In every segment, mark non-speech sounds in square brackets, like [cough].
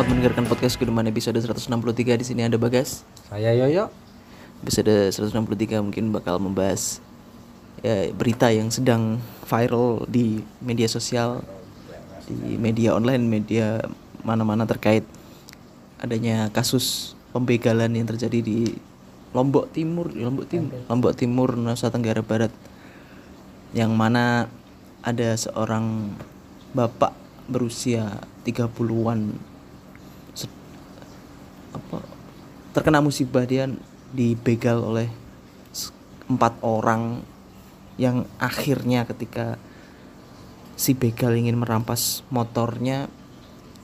Selamat mendengarkan podcast Kudeman episode 163 di sini ada Bagas. Saya Yoyo. Episode 163 mungkin bakal membahas ya, berita yang sedang viral di media sosial, di media online, media mana-mana terkait adanya kasus pembegalan yang terjadi di Lombok Timur, di Lombok Timur, Lombok Timur, Nusa Tenggara Barat, yang mana ada seorang bapak berusia 30-an se- apa terkena musibah dia dibegal oleh empat orang yang akhirnya ketika si begal ingin merampas motornya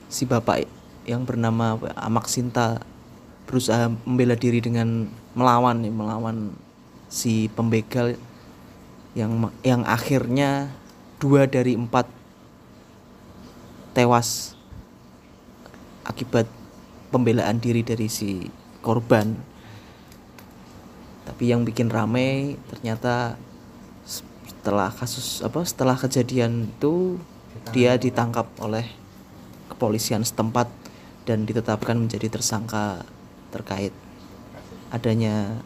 si bapak yang bernama Amak Sinta berusaha membela diri dengan melawan nih, melawan si pembegal yang yang akhirnya dua dari empat tewas akibat pembelaan diri dari si korban. Tapi yang bikin rame ternyata setelah kasus apa setelah kejadian itu dia ditangkap oleh kepolisian setempat dan ditetapkan menjadi tersangka terkait adanya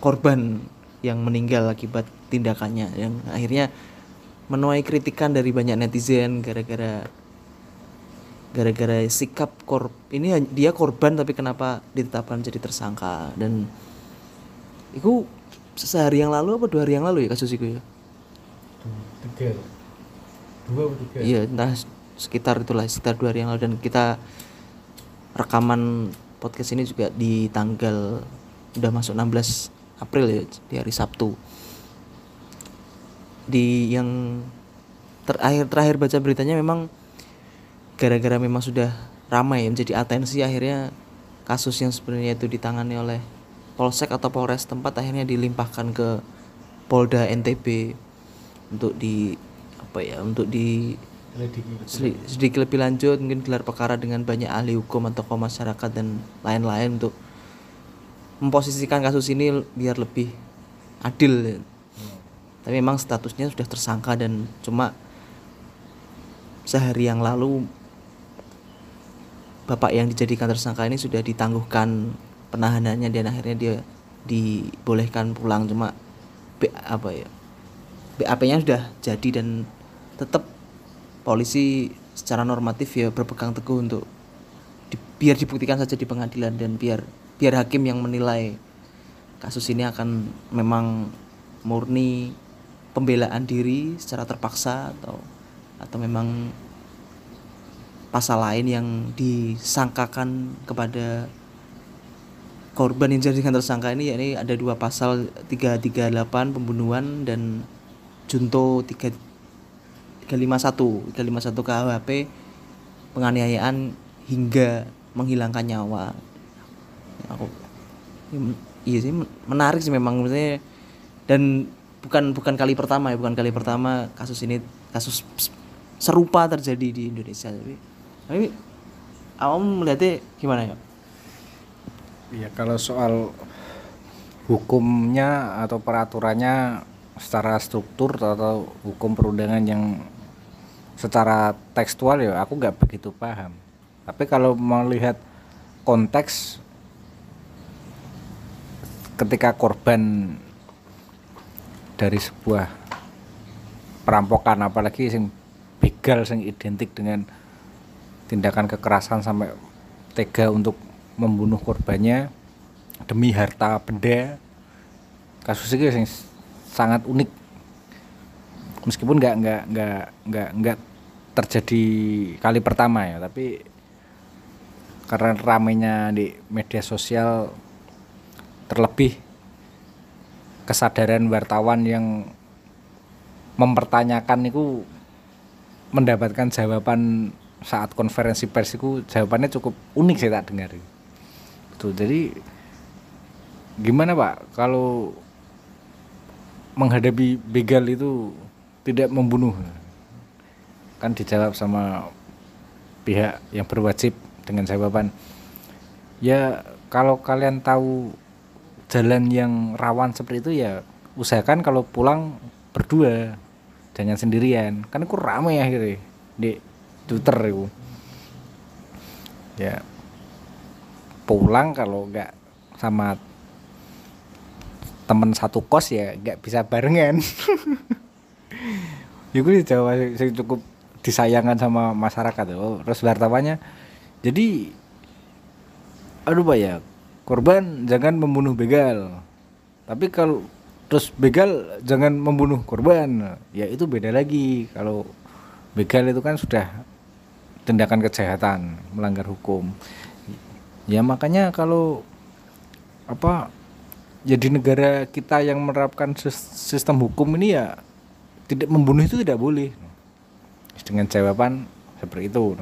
korban yang meninggal akibat tindakannya yang akhirnya menuai kritikan dari banyak netizen gara-gara gara-gara sikap kor ini han- dia korban tapi kenapa ditetapkan jadi tersangka dan itu sehari yang lalu apa dua hari yang lalu ya kasus itu ya Tiga. Dua atau tiga? iya entah sekitar itulah sekitar dua hari yang lalu dan kita rekaman podcast ini juga di tanggal udah masuk 16 April ya di hari Sabtu di yang terakhir terakhir baca beritanya memang gara-gara memang sudah ramai menjadi atensi akhirnya kasus yang sebenarnya itu ditangani oleh polsek atau polres tempat akhirnya dilimpahkan ke Polda NTB untuk di apa ya untuk di sedikit lebih lanjut mungkin gelar perkara dengan banyak ahli hukum atau tokoh masyarakat dan lain-lain untuk memposisikan kasus ini biar lebih adil ya. tapi memang statusnya sudah tersangka dan cuma sehari yang lalu bapak yang dijadikan tersangka ini sudah ditangguhkan penahanannya dan akhirnya dia dibolehkan pulang. Cuma B, apa ya BAP-nya sudah jadi dan tetap polisi secara normatif ya berpegang teguh untuk di- biar dibuktikan saja di pengadilan dan biar biar hakim yang menilai kasus ini akan memang murni pembelaan diri secara terpaksa atau atau memang pasal lain yang disangkakan kepada korban yang dijadikan tersangka ini yakni ada dua pasal 338 pembunuhan dan junto 3 351 351 KUHP penganiayaan hingga menghilangkan nyawa. Aku iya sih men- menarik sih memang maksudnya. Dan bukan bukan kali pertama ya bukan kali pertama kasus ini kasus serupa terjadi di Indonesia tapi tapi awam melihatnya gimana ya Iya kalau soal hukumnya atau peraturannya secara struktur atau hukum perundangan yang secara tekstual ya aku nggak begitu paham. Tapi kalau melihat konteks ketika korban dari sebuah perampokan apalagi sing begal sing identik dengan tindakan kekerasan sampai tega untuk membunuh korbannya demi harta benda. Kasus ini sing sangat unik. Meskipun nggak nggak nggak nggak nggak terjadi kali pertama ya tapi karena ramainya di media sosial terlebih kesadaran wartawan yang mempertanyakan itu mendapatkan jawaban saat konferensi pers itu jawabannya cukup unik saya tak dengar Betul. Jadi gimana Pak kalau menghadapi begal itu tidak membunuh? Kan dijawab sama pihak yang berwajib dengan jawaban ya kalau kalian tahu jalan yang rawan seperti itu ya usahakan kalau pulang berdua jangan sendirian kan aku ramai akhirnya di Twitter itu. Ya pulang kalau nggak sama temen satu kos ya nggak bisa barengan. [laughs] Ya gue Jawa sing cukup disayangkan sama masyarakat oh, terus wartawannya jadi aduh pak ya korban jangan membunuh begal. Tapi kalau terus begal jangan membunuh korban ya itu beda lagi. Kalau begal itu kan sudah tindakan kejahatan melanggar hukum. Ya makanya kalau apa jadi negara kita yang menerapkan sis- sistem hukum ini ya tidak membunuh itu tidak boleh. Dengan jawaban seperti itu.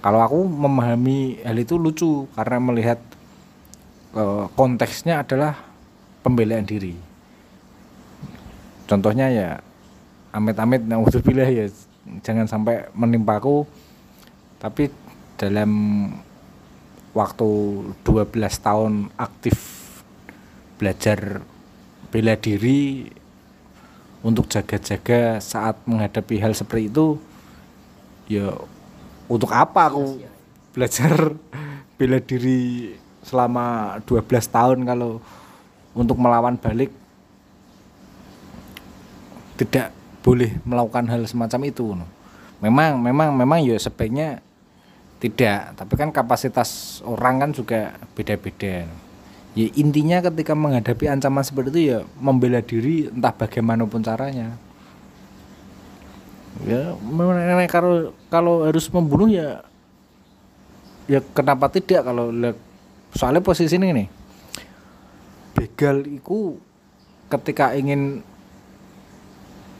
Kalau aku memahami hal itu lucu karena melihat eh, konteksnya adalah pembelaan diri. Contohnya ya amit-amit naudzubillah ya jangan sampai menimpaku tapi dalam waktu 12 tahun aktif belajar bela diri untuk jaga-jaga saat menghadapi hal seperti itu ya untuk apa aku belajar [laughs] bela diri selama 12 tahun kalau untuk melawan balik? Tidak boleh melakukan hal semacam itu memang memang memang ya sebaiknya tidak. Tapi kan kapasitas orang kan juga beda-beda. Ya intinya ketika menghadapi ancaman seperti itu ya membela diri entah bagaimanapun caranya. Ya memang kalau kalau harus membunuh ya ya kenapa tidak kalau soalnya posisi ini nih. Begal itu ketika ingin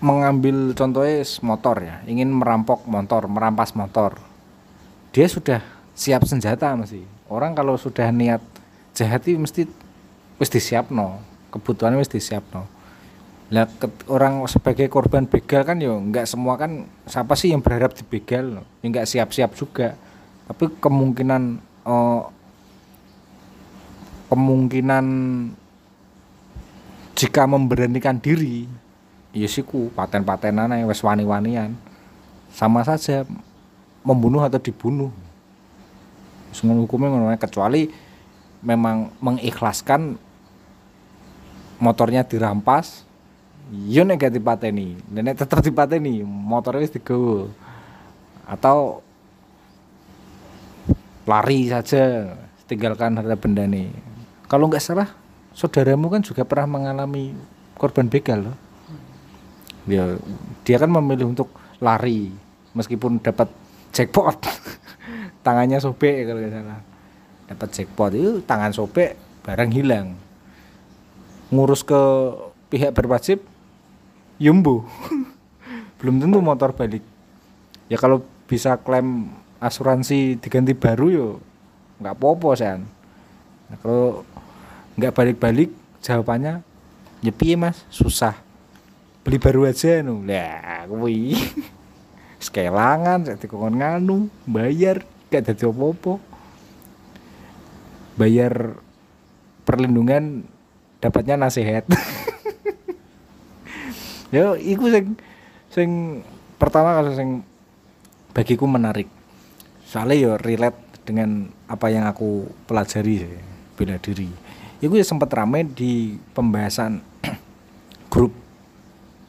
mengambil contohnya motor ya ingin merampok motor merampas motor. Dia sudah siap senjata mesti. Orang kalau sudah niat jahat itu mesti wis disiapno kebutuhannya wis disiapno lah orang sebagai korban begal kan yo nggak semua kan siapa sih yang berharap dibegal? Ya nggak siap-siap juga. Tapi kemungkinan eh, kemungkinan jika memberanikan diri ya siku paten-patenan ae, wis wani-wanian. Sama saja membunuh atau dibunuh. Ngono hukumnya ngono kecuali memang mengikhlaskan motornya dirampas yo nek gak dipateni. Nek tetep dipateni motornya wis atau lari saja tinggalkan harta benda nih kalau nggak salah saudaramu kan juga pernah mengalami korban begal loh dia dia kan memilih untuk lari meskipun dapat jackpot. [laughs] Tangannya sobek kalau nggak salah. Dapat jackpot itu tangan sobek barang hilang. Ngurus ke pihak berwajib yumbu. [laughs] Belum tentu motor balik. Ya kalau bisa klaim asuransi diganti baru yo nggak popo san. Nah, kalau nggak balik-balik jawabannya ya mas? Susah beli baru aja nu. Lah kuwi [laughs] sekelangan saya dikongkon nganu bayar. Gak jadi apa-apa. Bayar perlindungan dapatnya nasihat. [laughs] Ya iku sing sing pertama kalau sing bagiku menarik. Soalnya ya relate dengan apa yang aku pelajari bela diri. Itu ya sempat rame di pembahasan [clears throat] grup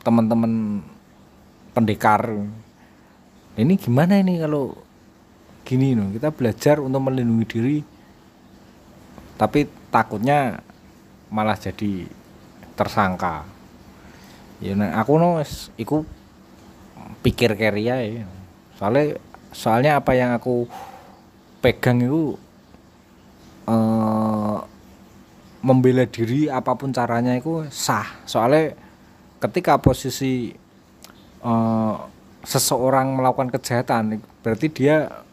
teman-teman pendekar ini gimana ini kalau gini loh kita belajar untuk melindungi diri. Tapi takutnya malah jadi tersangka. Ya nah, aku no iku pikir keria ya soalnya soalnya apa yang aku pegang itu eh membela diri apa pun caranya itu sah. Soalnya ketika posisi eh, seseorang melakukan kejahatan berarti dia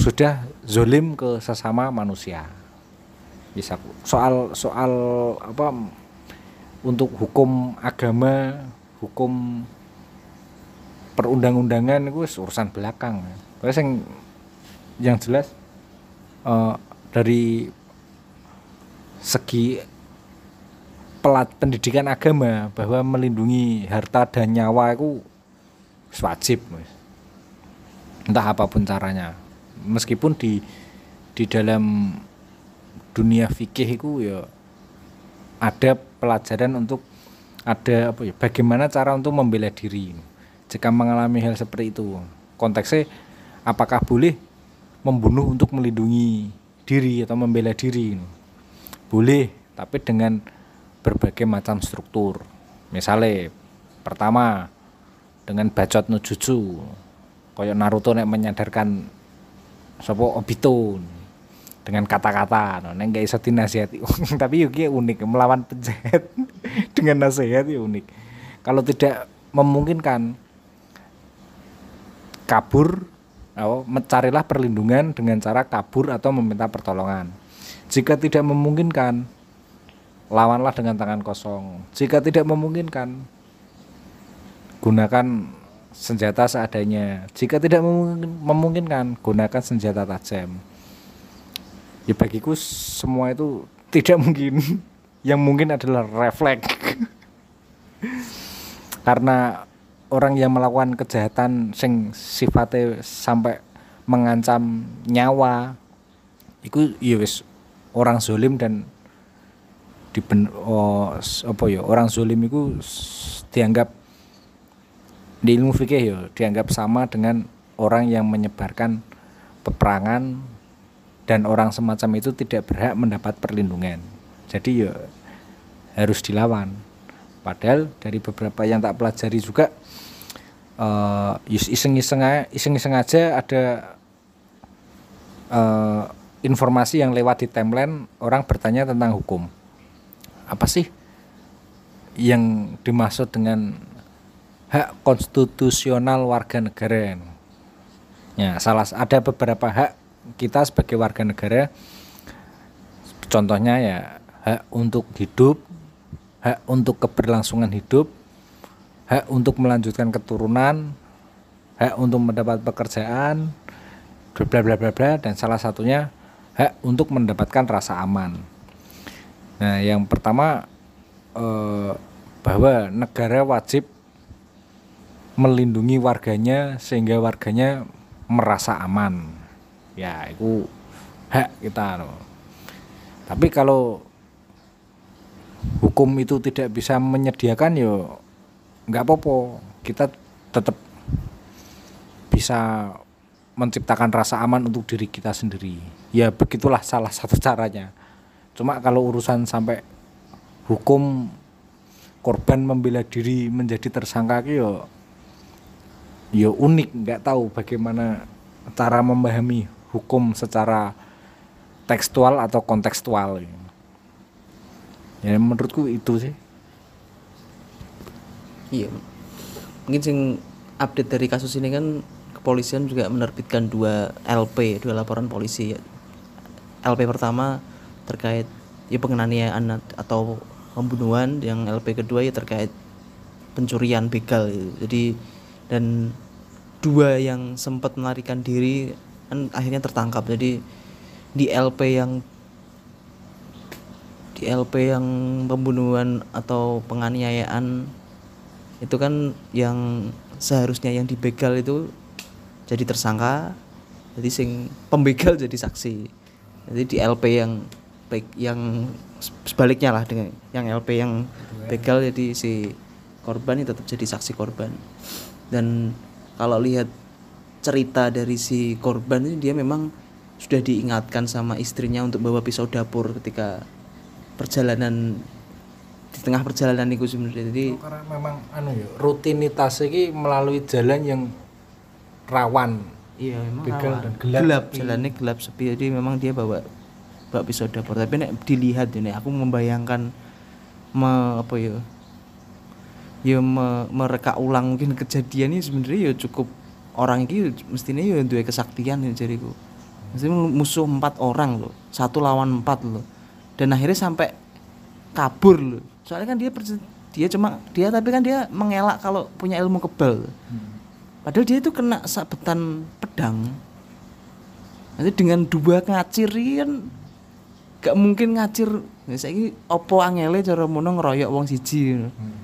sudah zolim ke sesama manusia. Bisa soal soal apa untuk hukum agama hukum perundang-undangan itu urusan belakang. Pokoknya yang yang jelas eh, dari segi pelat pendidikan agama bahwa melindungi harta dan nyawa itu wajib entah apa pun caranya. Meskipun di di dalam dunia fikih itu ya ada pelajaran untuk ada apa ya bagaimana cara untuk membela diri. Jika mengalami hal seperti itu konteksnya apakah boleh membunuh untuk melindungi diri atau membela diri? Boleh tapi dengan berbagai macam struktur. Misalnya pertama dengan bacot no jutsu kayak Naruto nek menyadarkan sopo Obito dengan kata-kata no, neng gak bisa dinasihati. [laughs] Tapi yuk unik melawan penjahat [laughs] dengan nasihat ya unik. Kalau tidak memungkinkan kabur oh, mencarilah perlindungan dengan cara kabur atau meminta pertolongan. Jika tidak memungkinkan lawanlah dengan tangan kosong. Jika tidak memungkinkan gunakan senjata seadanya. Jika tidak memungkinkan gunakan senjata tajam. Ya bagiku semua itu tidak [laughs] mungkin. Yang mungkin adalah refleks. [laughs] Karena orang yang melakukan kejahatan sing sifatnya sampai mengancam nyawa itu ya orang zolim dan di oh, apa ya orang zolim itu dianggap di ilmu fikih ya dianggap sama dengan orang yang menyebarkan peperangan dan orang semacam itu tidak berhak mendapat perlindungan. Jadi ya harus dilawan. Padahal dari beberapa yang tak pelajari juga uh, iseng-iseng iseng-iseng aja ada uh, informasi yang lewat di timeline orang bertanya tentang hukum. Apa sih yang dimaksud dengan hak konstitusional warga negara? Ya, salah ada beberapa hak kita sebagai warga negara contohnya ya hak untuk hidup hak untuk keberlangsungan hidup hak untuk melanjutkan keturunan hak untuk mendapat pekerjaan bla bla bla bla dan salah satunya hak untuk mendapatkan rasa aman nah yang pertama eh, bahwa negara wajib melindungi warganya sehingga warganya merasa aman. Ya itu hak kita no. tapi kalau hukum itu tidak bisa menyediakan yo nggak apa-apa. Kita tetap bisa menciptakan rasa aman untuk diri kita sendiri. Ya begitulah salah satu caranya cuma kalau urusan sampai hukum korban membela diri menjadi tersangka yo yo unik nggak tahu bagaimana cara memahami hukum secara tekstual atau kontekstual. Ya menurutku itu sih. Iya. Mungkin sing update dari kasus ini kan kepolisian juga menerbitkan dua LP dua laporan polisi. LP pertama terkait ya penganiayaan atau pembunuhan yang LP kedua ya terkait pencurian begal. Jadi dan dua yang sempat melarikan diri kan akhirnya tertangkap. Jadi di LP yang di LP yang pembunuhan atau penganiayaan itu kan yang seharusnya yang dibegal itu jadi tersangka. Jadi sing pembegal jadi saksi. Jadi di LP yang yang sebaliknya lah dengan yang LP yang begal jadi si korban itu tetap jadi saksi korban. Dan kalau lihat cerita dari si korban ini dia memang sudah diingatkan sama istrinya untuk bawa pisau dapur ketika perjalanan di tengah perjalanan itu sebenarnya. Jadi oh, karena memang anu ya rutinitas ini melalui jalan yang rawan. Iya memang rawan. dan gelap, gelap jalannya gelap sepi. Jadi memang dia bawa bawa pisau dapur. Tapi nek dilihat ini aku membayangkan me, apa ya ya me, mereka ulang mungkin kejadian ini sebenarnya ya cukup orang ini mestinya ya dua kesaktian ya jadiku mesti musuh empat orang loh satu lawan empat loh. Dan akhirnya sampai kabur loh. Soalnya kan dia dia cuma dia tapi kan dia mengelak kalau punya ilmu kebal. Hmm. padahal dia itu kena sabetan pedang. Nanti dengan dua ngacirian gak mungkin ngacir saya ini opo angele cara mono ngeroyok wong siji hmm.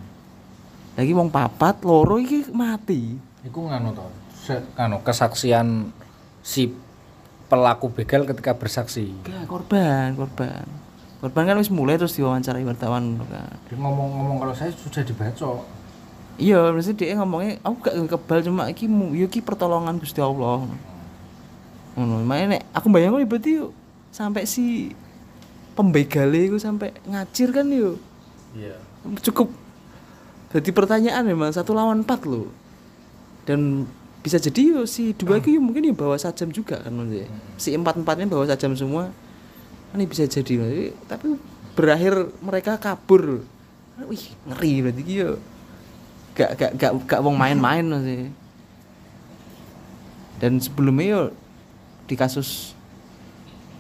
lagi wong papat loro iki mati iku nganu tau anu kesaksian si pelaku begal ketika bersaksi Enggak, korban, korban. Korban kan wis mulai terus diwawancarai wartawan kan. ngomong-ngomong kalau saya sudah dibacok Iya, mesti dia ngomongnya aku gak kebal cuma iki yo iki pertolongan Gusti Allah. Ngono, makanya nek aku bayangin berarti yuk sampai si pembegale iku sampai ngacir kan yuk. iya Cukup jadi pertanyaan memang satu lawan empat loh. Dan bisa jadi yo si dua itu yo mungkin yo bawa sajam juga kan maksudnya. Si empat empatnya bawa sajam semua. Ini bisa jadi maksudnya. tapi berakhir mereka kabur. Wih ngeri berarti yo. Gak gak gak gak wong main-main maksudnya. Dan sebelumnya yo di kasus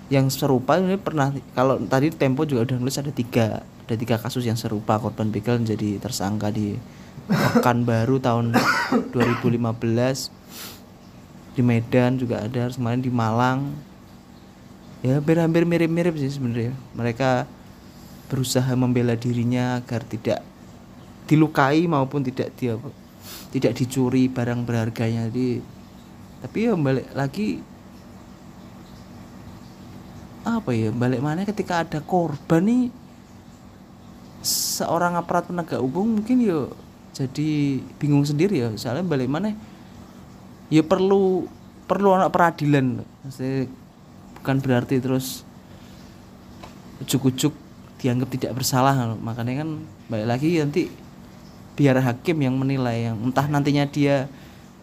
yang serupa ini pernah kalau tadi Tempo juga udah nulis ada tiga ada tiga kasus yang serupa korban begal menjadi tersangka di Pekanbaru tahun 2015 di Medan juga ada kemarin di Malang. Ya hampir-hampir mirip-mirip sih sebenarnya. Mereka berusaha membela dirinya agar tidak dilukai maupun tidak dia tidak dicuri barang berharganya. Jadi tapi ya balik lagi apa ya balik mana ketika ada korban nih seorang aparat penegak hukum mungkin yo jadi bingung sendiri ya. Soalnya balik mana ya perlu perlu anak peradilan. Maksudnya bukan berarti terus ujuk-ujuk dianggap tidak bersalah. Makanya kan balik lagi nanti biar hakim yang menilai yang entah nantinya dia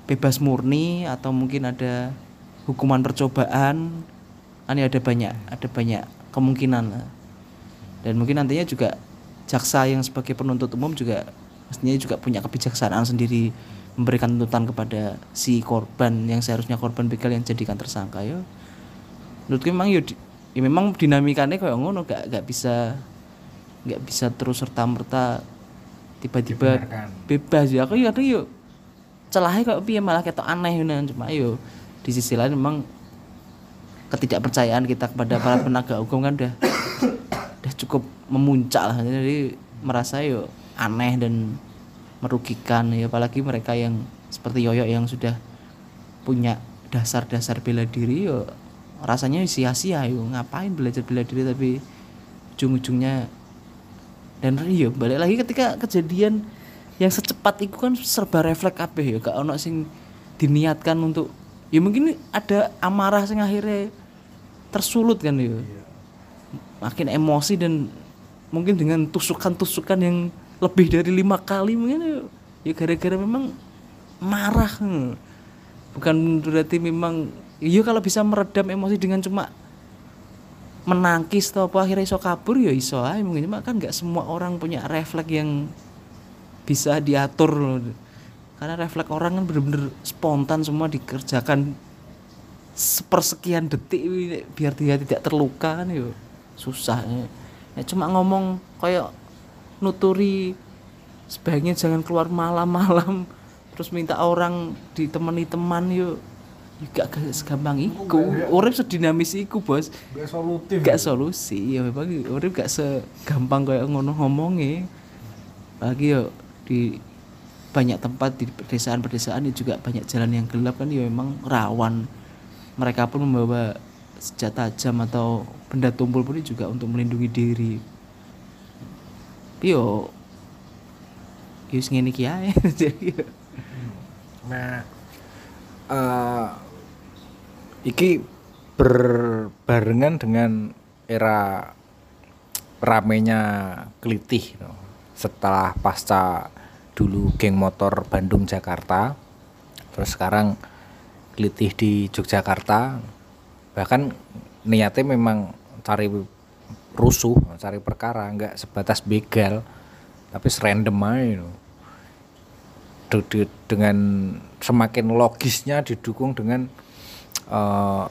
bebas murni atau mungkin ada hukuman percobaan ini ada banyak ada banyak kemungkinan lah. dan mungkin nantinya juga jaksa yang sebagai penuntut umum juga mestinya juga punya kebijaksanaan sendiri memberikan tuntutan kepada si korban yang seharusnya korban begal yang jadikan tersangka ya menurutku memang ya, ya memang dinamikanya kayak ngono gak gak bisa nggak bisa terus serta merta tiba-tiba Dibenarkan. bebas ya aku ya aku yuk celahnya kok piye malah ketok aneh nah. cuma yo di sisi lain memang ketidakpercayaan kita kepada para penegak hukum kan udah udah cukup memuncak lah. Jadi merasa yo aneh dan merugikan. Ya apalagi mereka yang seperti Yoyo yang sudah punya dasar-dasar bela diri yo rasanya sia-sia yo ngapain belajar bela diri tapi ujung-ujungnya dan iya balik lagi ketika kejadian yang secepat itu kan serba refleks kabeh ya gak ono sing diniatkan untuk ya mungkin ada amarah sing akhirnya tersulut kan ya makin emosi dan mungkin dengan tusukan-tusukan yang lebih dari lima kali mungkin ya, gara-gara memang marah bukan berarti memang iya kalau bisa meredam emosi dengan cuma menangkis atau apa akhirnya iso kabur ya iso aja mungkin. Cuma kan nggak semua orang punya refleks yang bisa diatur loh. Karena refleks orang kan bener-bener spontan semua dikerjakan sepersekian detik biar dia tidak terluka kan yo susah ya. Ya, cuma ngomong kayak nuturi sebaiknya jangan keluar malam-malam terus minta orang ditemani teman yo juga gak segampang iku. urip sedinamis iku bos. Gak solutif. Gak solusi ya. Memang urip gak segampang kayak ngono ngomongnya lagi yo di banyak tempat di pedesaan-pedesaan itu juga banyak jalan yang gelap kan ya. Memang rawan mereka pun membawa senjata tajam atau benda tumpul pun juga untuk melindungi diri. Yo sing ngene [laughs] yo, Nah, eh iki berbarengan dengan era ramenya kelitih no. setelah pasca dulu geng motor Bandung Jakarta terus sekarang kelitih di Yogyakarta. Bahkan niatnya memang cari rusuh cari perkara nggak sebatas begal tapi serandom aja dengan semakin logisnya didukung dengan eh,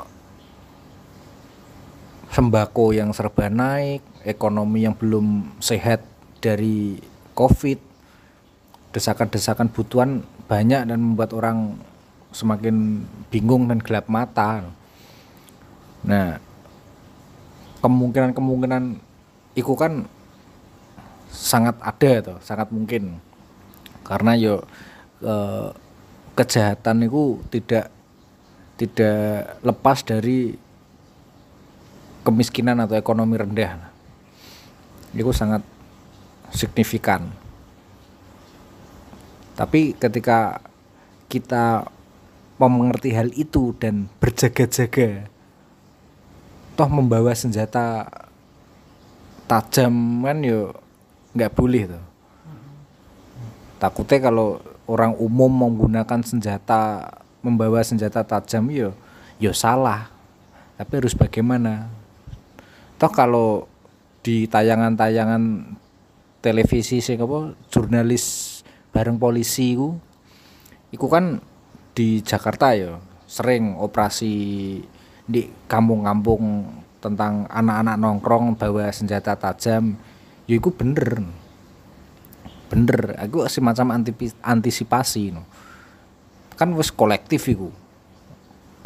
sembako yang serba naik, ekonomi yang belum sehat dari Covid, desakan-desakan butuhan banyak dan membuat orang semakin bingung dan gelap mata. Nah, kemungkinan-kemungkinan itu kan sangat ada tuh, sangat mungkin karena yo eh, kejahatan itu tidak tidak lepas dari kemiskinan atau ekonomi rendah. Itu sangat signifikan. Tapi ketika kita mengerti hal itu dan berjaga-jaga. Toh membawa senjata tajam kan yo nggak boleh tuh takutnya kalau orang umum menggunakan senjata membawa senjata tajam yo yo salah. Tapi harus bagaimana? Toh kalau di tayangan-tayangan televisi sih apa jurnalis bareng polisi ku iku kan di Jakarta ya sering operasi di kampung-kampung tentang anak-anak nongkrong bawa senjata tajam. Ya itu bener. Bener. Aku semacam antisipasi no. kan wis kolektif itu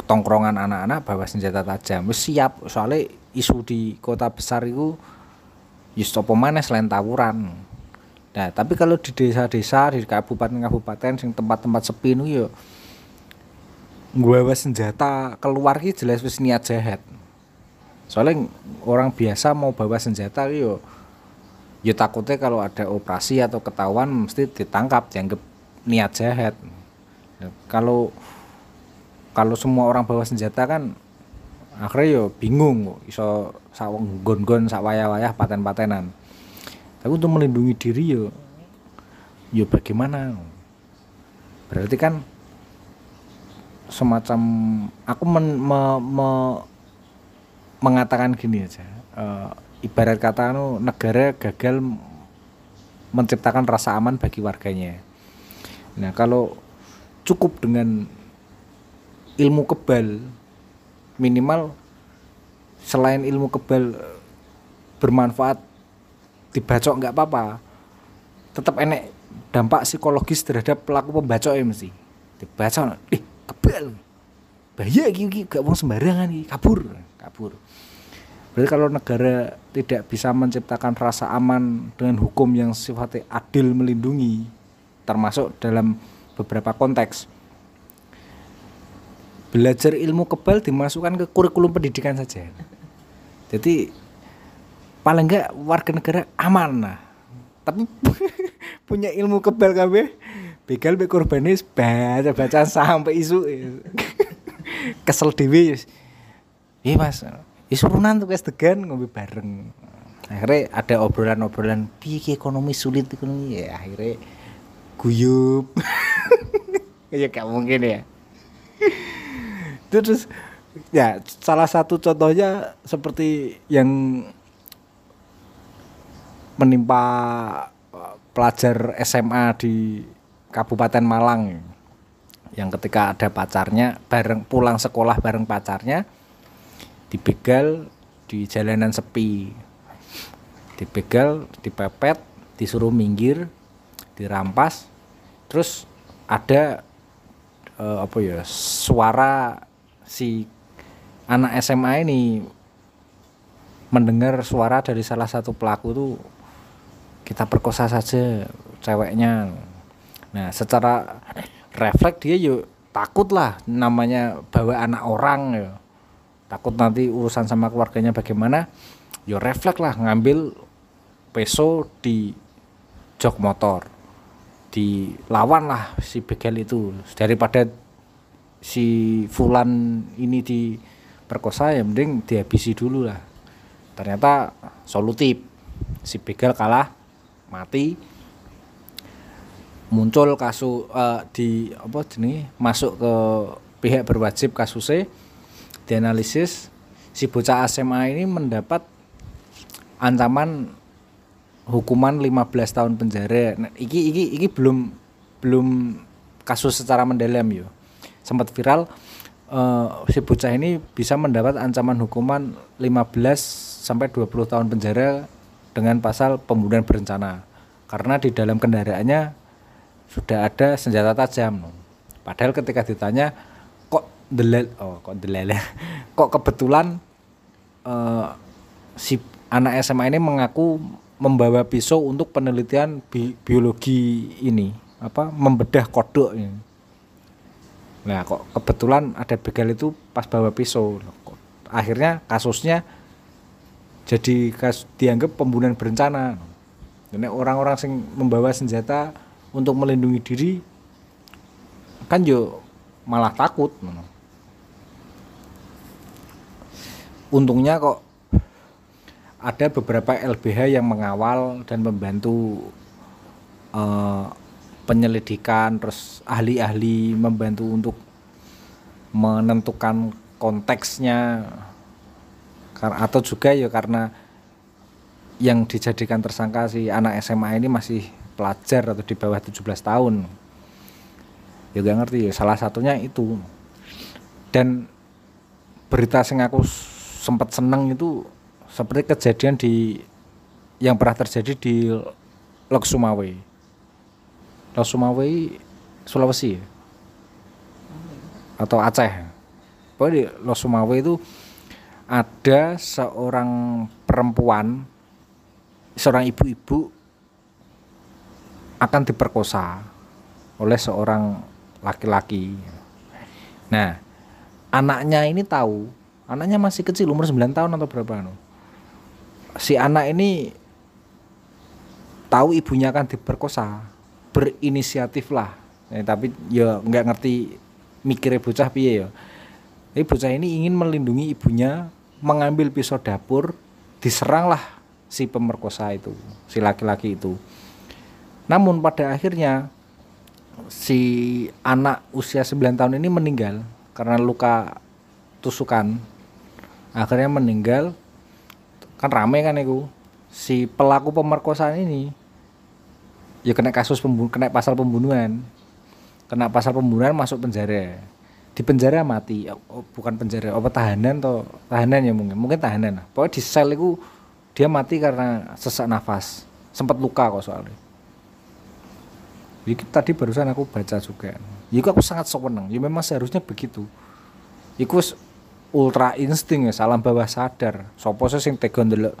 tongkrongan anak-anak bawa senjata tajam. Wis siap. Soalnya isu di kota besar itu ya apa mana selain tawuran. Nah tapi kalau di desa-desa di kabupaten-kabupaten sing tempat-tempat sepi itu ya bawa senjata keluar ki jelas wis niat jahat. Soalnya orang biasa mau bawa senjata yo ya takutnya kalau ada operasi atau ketahuan mesti ditangkap dianggap niat jahat. Nah, kalau kalau semua orang bawa senjata kan akhirnya yo bingung iso sawang gon-gon sak wayah-wayah paten-patenan. Tapi untuk melindungi diri yo yo bagaimana? Berarti kan semacam aku men, me, me, mengatakan gini aja uh, ibarat kata anu negara gagal menciptakan rasa aman bagi warganya. Nah kalau cukup dengan ilmu kebal minimal selain ilmu kebal bermanfaat dibacok nggak apa-apa tetap enek dampak psikologis terhadap pelaku pembacok ya mesti dibacok ih kebal bahaya gini gak mau sembarangan kabur kabur Berarti kalau negara tidak bisa menciptakan rasa aman dengan hukum yang sifatnya adil melindungi, termasuk dalam beberapa konteks, belajar ilmu kebal dimasukkan ke kurikulum pendidikan saja. Jadi paling enggak warga negara aman lah. Tapi [laughs] punya ilmu kebal kabeh begal be korbanis baca baca sampai isu. Kesel dewi iya mas. Isurunan tuh guys degan ngopi bareng. Akhirnya ada obrolan-obrolan piye ekonomi sulit ekonomi ya akhirnya guyup. [laughs] Ya gak mungkin ya. Terus ya salah satu contohnya seperti yang menimpa eh, pelajar SMA di Kabupaten Malang yang ketika ada pacarnya bareng pulang sekolah bareng pacarnya dibegal di jalanan sepi. Dibegal dipepet disuruh minggir dirampas terus ada uh, apa ya suara si anak SMA ini mendengar suara dari salah satu pelaku tuh kita perkosa saja ceweknya nah secara refleks dia yuk takut lah namanya bawa anak orang ya takut nanti urusan sama keluarganya bagaimana ya refleks lah ngambil peso di jok motor dilawan lah si begal itu. Daripada si Fulan ini diperkosa ya mending dihabisi dulu lah. Ternyata solutif. Si begal kalah mati muncul kasus uh, di apa jenis masuk ke pihak berwajib kasusnya dianalisis si bocah SMA ini mendapat ancaman hukuman 15 tahun penjara. Nah, iki iki iki belum belum kasus secara mendalam yo. Sempat viral uh, si bocah ini bisa mendapat ancaman hukuman 15 sampai 20 tahun penjara dengan pasal pembunuhan berencana. Karena di dalam kendaraannya sudah ada senjata tajam. Padahal ketika ditanya delel oh kok delel [laughs] kok kebetulan uh, si anak SMA ini mengaku membawa pisau untuk penelitian bi biologi ini apa membedah kodok ini. Nah kok kebetulan ada begal itu pas bawa pisau. Kok Akhirnya kasusnya jadi kas, dianggap pembunuhan berencana. Karena orang-orang yang membawa senjata untuk melindungi diri kan yo malah takut. Untungnya kok ada beberapa LBH yang mengawal dan membantu eh, penyelidikan terus ahli-ahli membantu untuk menentukan konteksnya atau juga ya karena yang dijadikan tersangka si anak SMA ini masih pelajar atau di bawah 17 tahun. Ya gak ngerti ya salah satunya itu. Dan berita sing aku sempat seneng itu seperti kejadian di yang pernah terjadi di Lok Sumawe. Lok Sumawe Sulawesi ya? atau Aceh. Pokoknya di Lok Sumawe itu ada seorang perempuan seorang ibu-ibu akan diperkosa oleh seorang laki-laki. Nah anaknya ini tahu anaknya masih kecil umur 9 tahun atau berapa no? si anak ini tahu ibunya akan diperkosa berinisiatif lah Eh, tapi ya nggak ngerti mikirnya bocah piye ya. Tapi bocah ini ingin melindungi ibunya mengambil pisau dapur diseranglah si pemerkosa itu si laki-laki itu namun pada akhirnya si anak usia 9 tahun ini meninggal karena luka tusukan. Akhirnya meninggal. Kan rame kan itu. Si pelaku pemerkosaan ini ya kena kasus pembunuh kena pasal pembunuhan. Kena pasal pembunuhan masuk penjara. Di penjara mati. Oh, bukan penjara apa tahanan atau tahanan ya mungkin. Mungkin tahanan pokoknya di sel itu dia mati karena sesak nafas. Sempat luka kok soalnya Jadi tadi barusan aku baca juga. Iku aku sangat seneng ya memang seharusnya begitu. Iku ultra insting ya salam bawah sadar. Sopo sih sing tega ndelok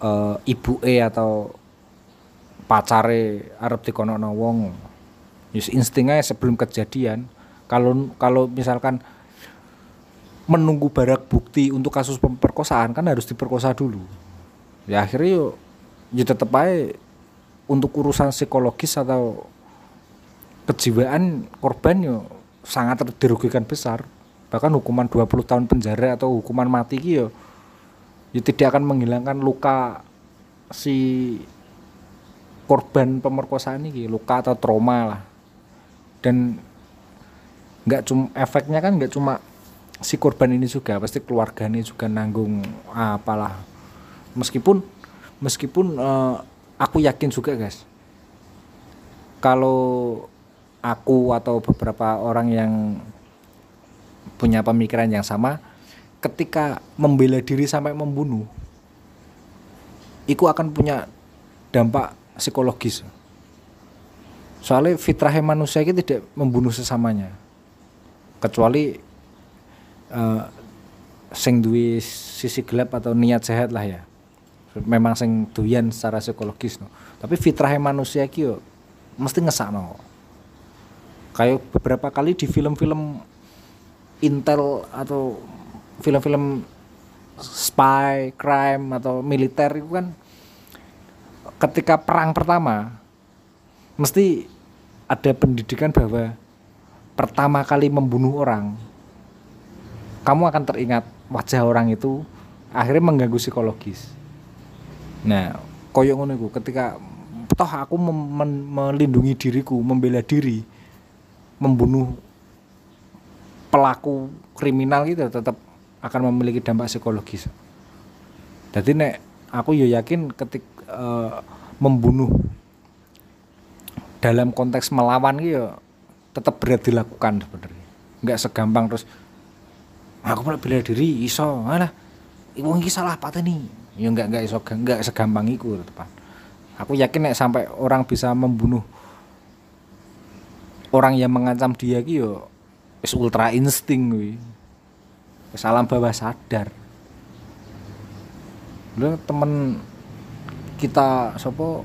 eh ibu e atau pacare arep dikono wong. Yus instingnya sebelum kejadian. Kalau kalau misalkan menunggu barak bukti untuk kasus pemerkosaan kan harus diperkosa dulu. Ya akhirnya yo ya tetep aja untuk urusan psikologis atau kejiwaan korban yo sangat dirugikan besar. Bahkan hukuman 20 tahun penjara atau hukuman mati ki yo ya tidak akan menghilangkan luka si korban pemerkosaan ini luka atau trauma lah. Dan nggak cuma efeknya kan nggak cuma si korban ini juga pasti keluarganya juga nanggung apalah. Meskipun meskipun eh, aku yakin juga guys. Kalau aku atau beberapa orang yang punya pemikiran yang sama ketika membela diri sampai membunuh itu akan punya dampak psikologis. Soalnya fitrahnya manusia itu tidak membunuh sesamanya. Kecuali eh, sing duwe sisi gelap atau niat sehat lah ya memang sing doyan secara psikologis no. tapi fitrahnya manusia ki yo mesti ngesakno kayak beberapa kali di film-film intel atau film-film spy crime atau militer itu kan ketika perang pertama mesti ada pendidikan bahwa pertama kali membunuh orang kamu akan teringat wajah orang itu akhirnya mengganggu psikologis nah koyo ngono iku ketika toh aku melindungi diriku membela diri membunuh pelaku kriminal gitu tetap akan memiliki dampak psikologis. Jadi nek aku ya yakin ketik eh, membunuh dalam konteks melawan gitu tetap berat dilakukan sebenarnya. Nggak segampang terus aku malah bela diri iso alah wong iki salah pateni ya nggak nggak iso nggak segampang iku tepan aku yakin nek sampai orang bisa membunuh orang yang mengancam dia ki yo wis ultra insting kuwi. Wis alam bawah sadar. Lho temen kita sapa?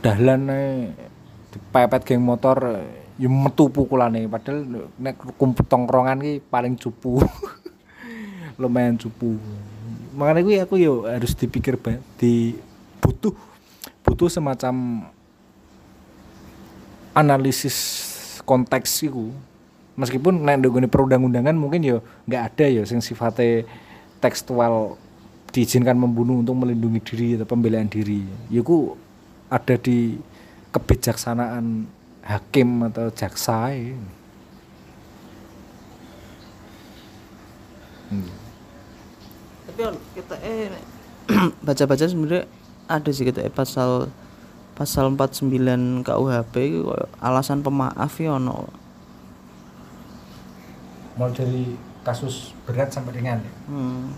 Dahlan ae dipepet geng motor ya metu pukulane. Padahal nek kumpul tongkrongan ki paling cupu [laughs] lumayan cupu makanya gue aku yo harus dipikir di butuh butuh semacam analisis konteks itu meskipun nek ndogone perundang-undangan mungkin yo nggak ada yo sing sifatnya tekstual diizinkan membunuh untuk melindungi diri atau pembelaan diri ya ku ada di kebijaksanaan hakim atau jaksa ya. Hmm. Tapi on, kita eh [clears throat] baca-baca sebenarnya ada sih kita eh, pasal pasal 49 KUHP alasan pemaaf ya ono. Mulai dari kasus berat sampai ringan ya? Hmm.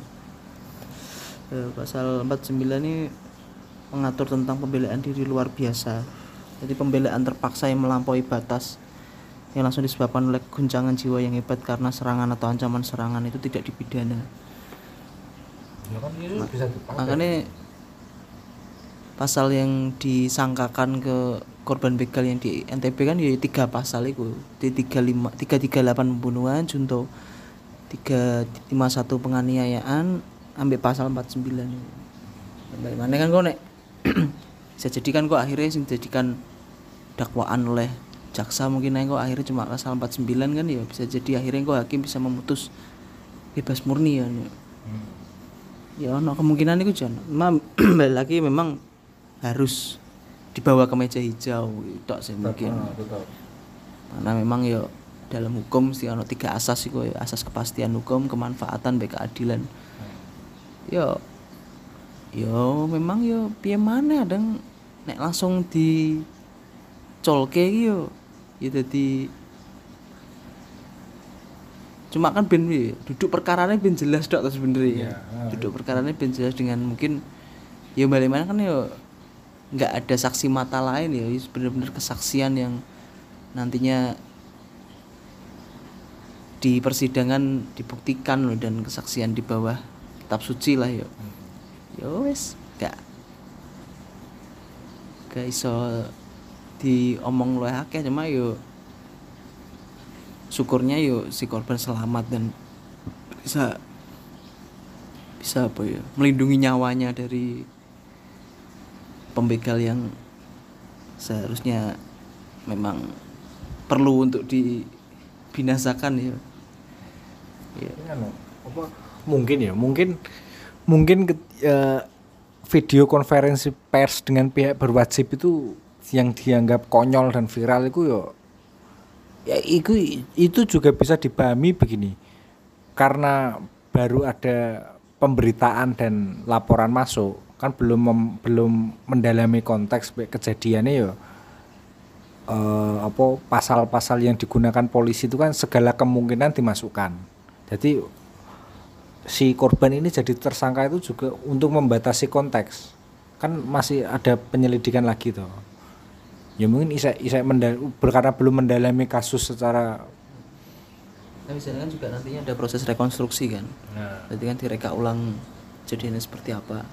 Eh, pasal 49 ini mengatur tentang pembelaan diri luar biasa. Jadi pembelaan terpaksa yang melampaui batas yang langsung disebabkan oleh guncangan jiwa yang hebat karena serangan atau ancaman serangan itu tidak dipidana ya kan itu bisa dipakai makanya pasal yang disangkakan ke korban begal yang di NTB kan ya tiga pasal itu di 35 338 pembunuhan junto 351 penganiayaan ambil pasal 49 itu. Bagaimana kan kok nek [clears throat] bisa jadi kan kok akhirnya sing dijadikan dakwaan oleh jaksa mungkin kok akhirnya cuma pasal 49 kan ya bisa jadi akhirnya kok hakim bisa memutus bebas murni ya Hmm. Ya ono kemungkinan itu jan. Memang [clears throat] balik lagi memang harus dibawa ke meja hijau itu sih mungkin. Ah, karena memang ya dalam hukum sih ono tiga asas itu ya asas kepastian hukum kemanfaatan baik keadilan. Ya ya memang ya piye mana ada nek langsung di colke yo ya dadi cuma kan ben duduk perkaranya ben jelas dok terus sebenarnya Iya, ah, duduk perkaranya ben jelas dengan mungkin ya balik mana kan ya nggak ada saksi mata lain ya itu benar-benar kesaksian yang nantinya di persidangan dibuktikan loh dan kesaksian di bawah kitab suci lah yo yo wes gak gak iso diomong oleh akeh cuma yo syukurnya yo si korban selamat dan bisa bisa apa ya melindungi nyawanya dari pembegal yang seharusnya memang perlu untuk dibinasakan ya. Ya mungkin ya mungkin mungkin ket- eh, video konferensi pers dengan pihak berwajib itu yang dianggap konyol dan viral itu ya ya itu itu juga bisa dipahami begini karena baru ada pemberitaan dan laporan masuk kan belum mem- belum mendalami konteks kejadiannya ya eh, apa pasal-pasal yang digunakan polisi itu kan segala kemungkinan dimasukkan. Jadi si korban ini jadi tersangka itu juga untuk membatasi konteks. Kan masih ada penyelidikan lagi tuh. Ya mungkin isa isa mendal karena belum mendalami kasus secara Nah, misalnya kan juga nantinya ada proses rekonstruksi kan. nah, Nanti kan direka ulang kejadiannya seperti apa.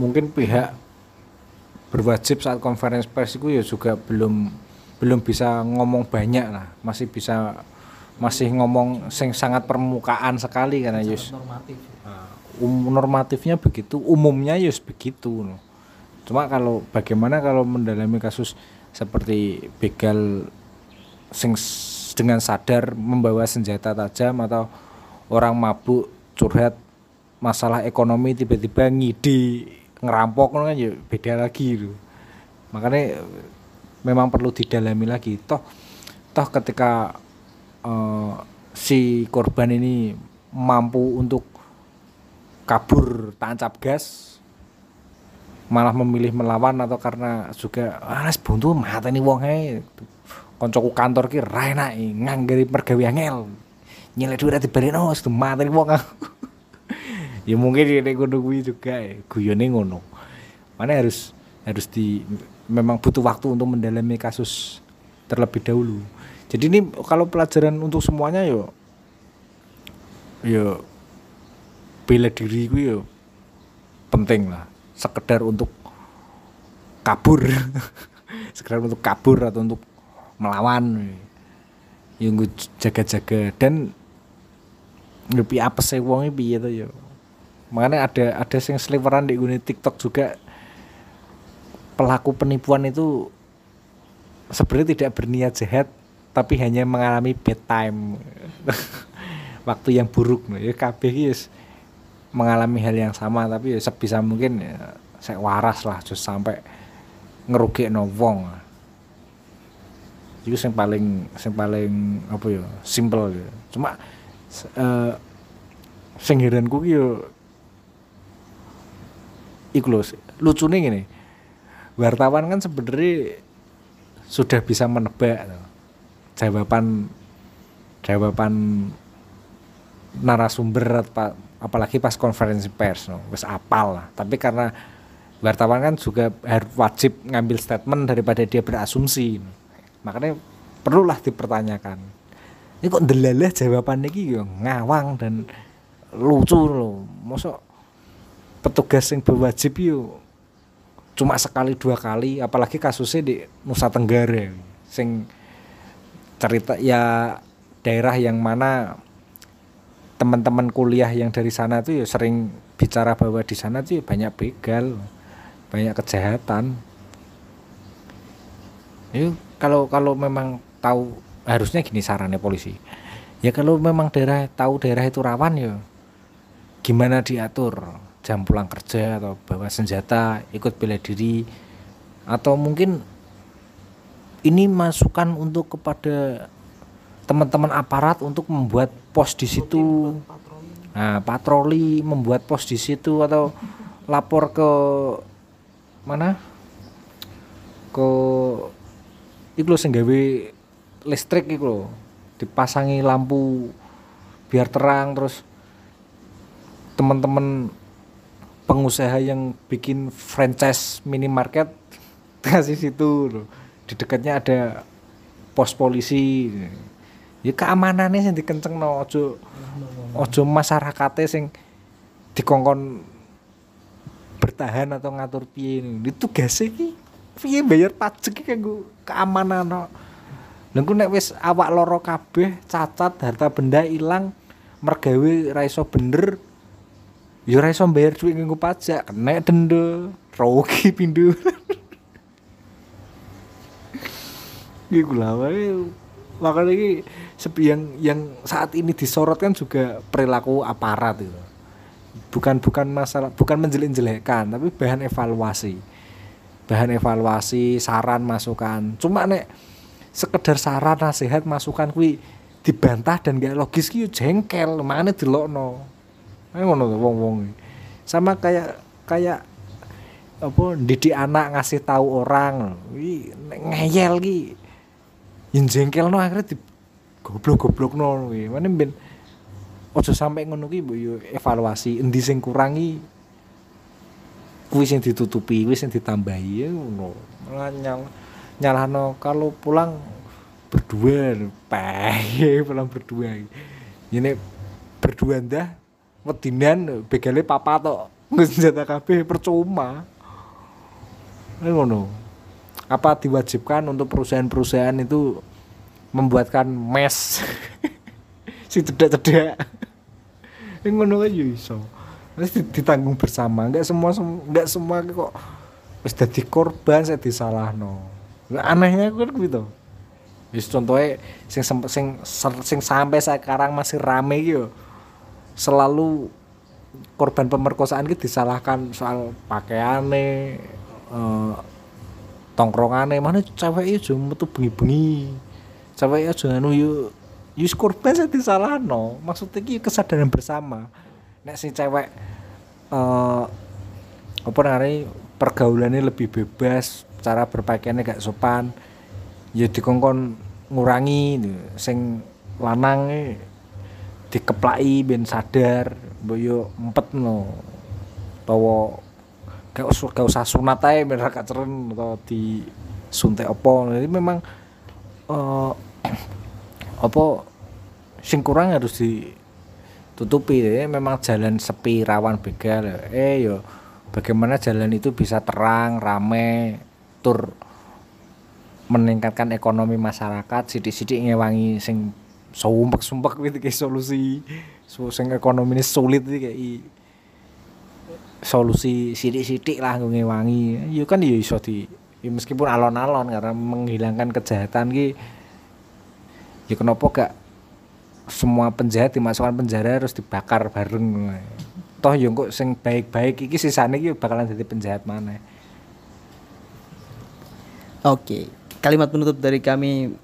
mungkin pihak berwajib saat konferensi pers itu ya juga belum belum bisa ngomong banyak lah masih bisa masih ngomong sing sangat permukaan sekali karena yus normatif. um, normatifnya begitu umumnya yus begitu no. Cuma kalau bagaimana kalau mendalami kasus seperti begal sing dengan sadar membawa senjata tajam atau orang mabuk curhat masalah ekonomi tiba-tiba ngidi ngerampok kan ya beda lagi itu makanya memang perlu didalami lagi. Toh toh ketika eh, si korban ini mampu untuk kabur tancap gas malah memilih melawan atau karena juga ah wis buntu mata nih wong ae. Koncoku kantor ki enak nganggeri mergawe angel. Nyelek duit dibaleno wis mata nih wong [laughs] ya mungkin ini kuwi juga ya guyone ngono. Mana harus harus di memang butuh waktu untuk mendalami kasus terlebih dahulu. Jadi ini kalau pelajaran untuk semuanya yo yo bela diri gue yo penting lah sekedar untuk kabur. [laughs] Sekedar untuk kabur atau untuk melawan. Ya nggo jaga-jaga. Dan lebih apa sih wong piye to ya? Makanya ada ada sing sliveran di gune TikTok juga. Pelaku penipuan itu sebenarnya tidak berniat jahat tapi hanya mengalami bad time. [laughs] Waktu yang buruk ya kabeh yes, mengalami hal yang sama tapi ya sebisa mungkin ya, saya waras lah just sampai ngerugi no wong. Itu yang paling yang paling apa ya simple gitu cuma uh, sing heranku yo lho lucune ngene. Wartawan kan sebenarnya sudah bisa menebak jawaban jawaban narasumber apalagi pas konferensi pers no. Wis apal lah. Tapi karena wartawan kan juga harus wajib ngambil statement daripada dia berasumsi. Makanya perlulah dipertanyakan. Ini kok delalah jawaban ini ngawang dan lucu loh mosok petugas yang berwajib yuk cuma sekali dua kali. Apalagi kasusnya di Nusa Tenggara. Sing cerita ya daerah yang mana teman-teman kuliah yang dari sana tuh ya sering bicara bahwa di sana tuh ya banyak begal banyak kejahatan. Yuk kalau kalau memang tahu harusnya gini sarannya polisi. Ya kalau memang daerah tahu daerah itu rawan ya gimana diatur? Jam pulang kerja atau bawa senjata ikut bela diri? Atau mungkin ini masukan untuk kepada teman-teman aparat untuk membuat pos di situ nah patroli membuat pos di situ atau lapor ke mana ke iku sing gawe listrik iku dipasangi lampu biar terang terus teman-teman pengusaha yang bikin franchise minimarket [laughs] kasih situ loh. Di dekatnya ada pos polisi. Ya keamanannya sing no ojo ojo masyarakatnya sing dikongkon bertahan atau ngatur piye itu gas iki piye bayar pajak iki kanggo keamanan no. Lha nek wis awak loro kabeh cacat harta benda hilang mergawe ra iso bener Ya ora iso bayar duit nganggo pajak, kena denda, rugi. Iku lah wae. Makanya ini yang yang saat ini disorot kan juga perilaku aparat itu. Bukan bukan masalah bukan menjelek-jelekkan, tapi bahan evaluasi. Bahan evaluasi, saran, masukan. Cuma nek sekedar saran, nasihat, masukan kuwi dibantah dan gak logis ki jengkel, mana dilokno ngono wong-wong. Sama kayak kayak apa didik anak ngasih tahu orang wi ngeyel ki yen jengkelno akhirnya di goblok-goblokno kuwi. Mana ben ojo sampai ngono ki yo evaluasi endi sing kurangi kuwi sing ditutupi kuwi sing ditambahi ya ngono. Nyal nyalahno kalau pulang berdua peh [laughs] pulang berdua. Ini berdua dah wedinan begale papa tok. [laughs] Senjata kabeh percuma. Ini ngono apa diwajibkan untuk perusahaan-perusahaan itu membuatkan mes? [laughs] Si cedak-cedak. Ini ngono kan iso. Terus ditanggung bersama. Enggak semua enggak semua kok wis dadi korban saya disalahno. Anehnya kan gitu. Wis contohnya sing sing sing sampai sekarang masih rame gitu selalu korban pemerkosaan gitu disalahkan soal pakaiannya eh, tongkrongane mana cewek itu metu bengi-bengi. Cewek itu anu yuk yus korban saya disalah no maksudnya ki kesadaran bersama. Nek si cewek eh, apa namanya pergaulannya lebih bebas cara berpakaiannya gak sopan ya dikongkon ngurangi sing lanang dikeplai ben sadar boyo empet no tawa gak usah gak usah sunat ae ben ra ceren atau di suntik apa. Jadi memang uh, [clears throat] apa sing kurang harus ditutupi. Ya memang jalan sepi rawan begal. Eh yo bagaimana jalan itu bisa terang rame tur meningkatkan ekonomi masyarakat sidik-sidik ngewangi sing sumpek-sumpek gitu kayak solusi so, sing ekonomi ini sulit iki kayak solusi sidik-sidik lah nggo ngewangi ya kan ya iso di ya meskipun alon-alon karena menghilangkan kejahatan ki ya kenapa gak semua penjahat dimasukkan penjara harus dibakar bareng? Toh ya kok sing baik-baik iki sisane iki bakalan jadi penjahat mana Oke, kalimat penutup dari kami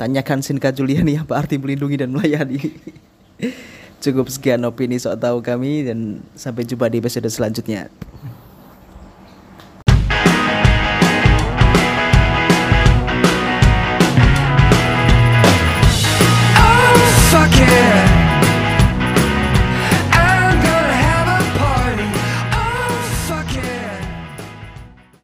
tanyakan Sinka Juliani apa arti melindungi dan melayani. [laughs] Cukup sekian opini soal tahu kami dan sampai jumpa di episode selanjutnya.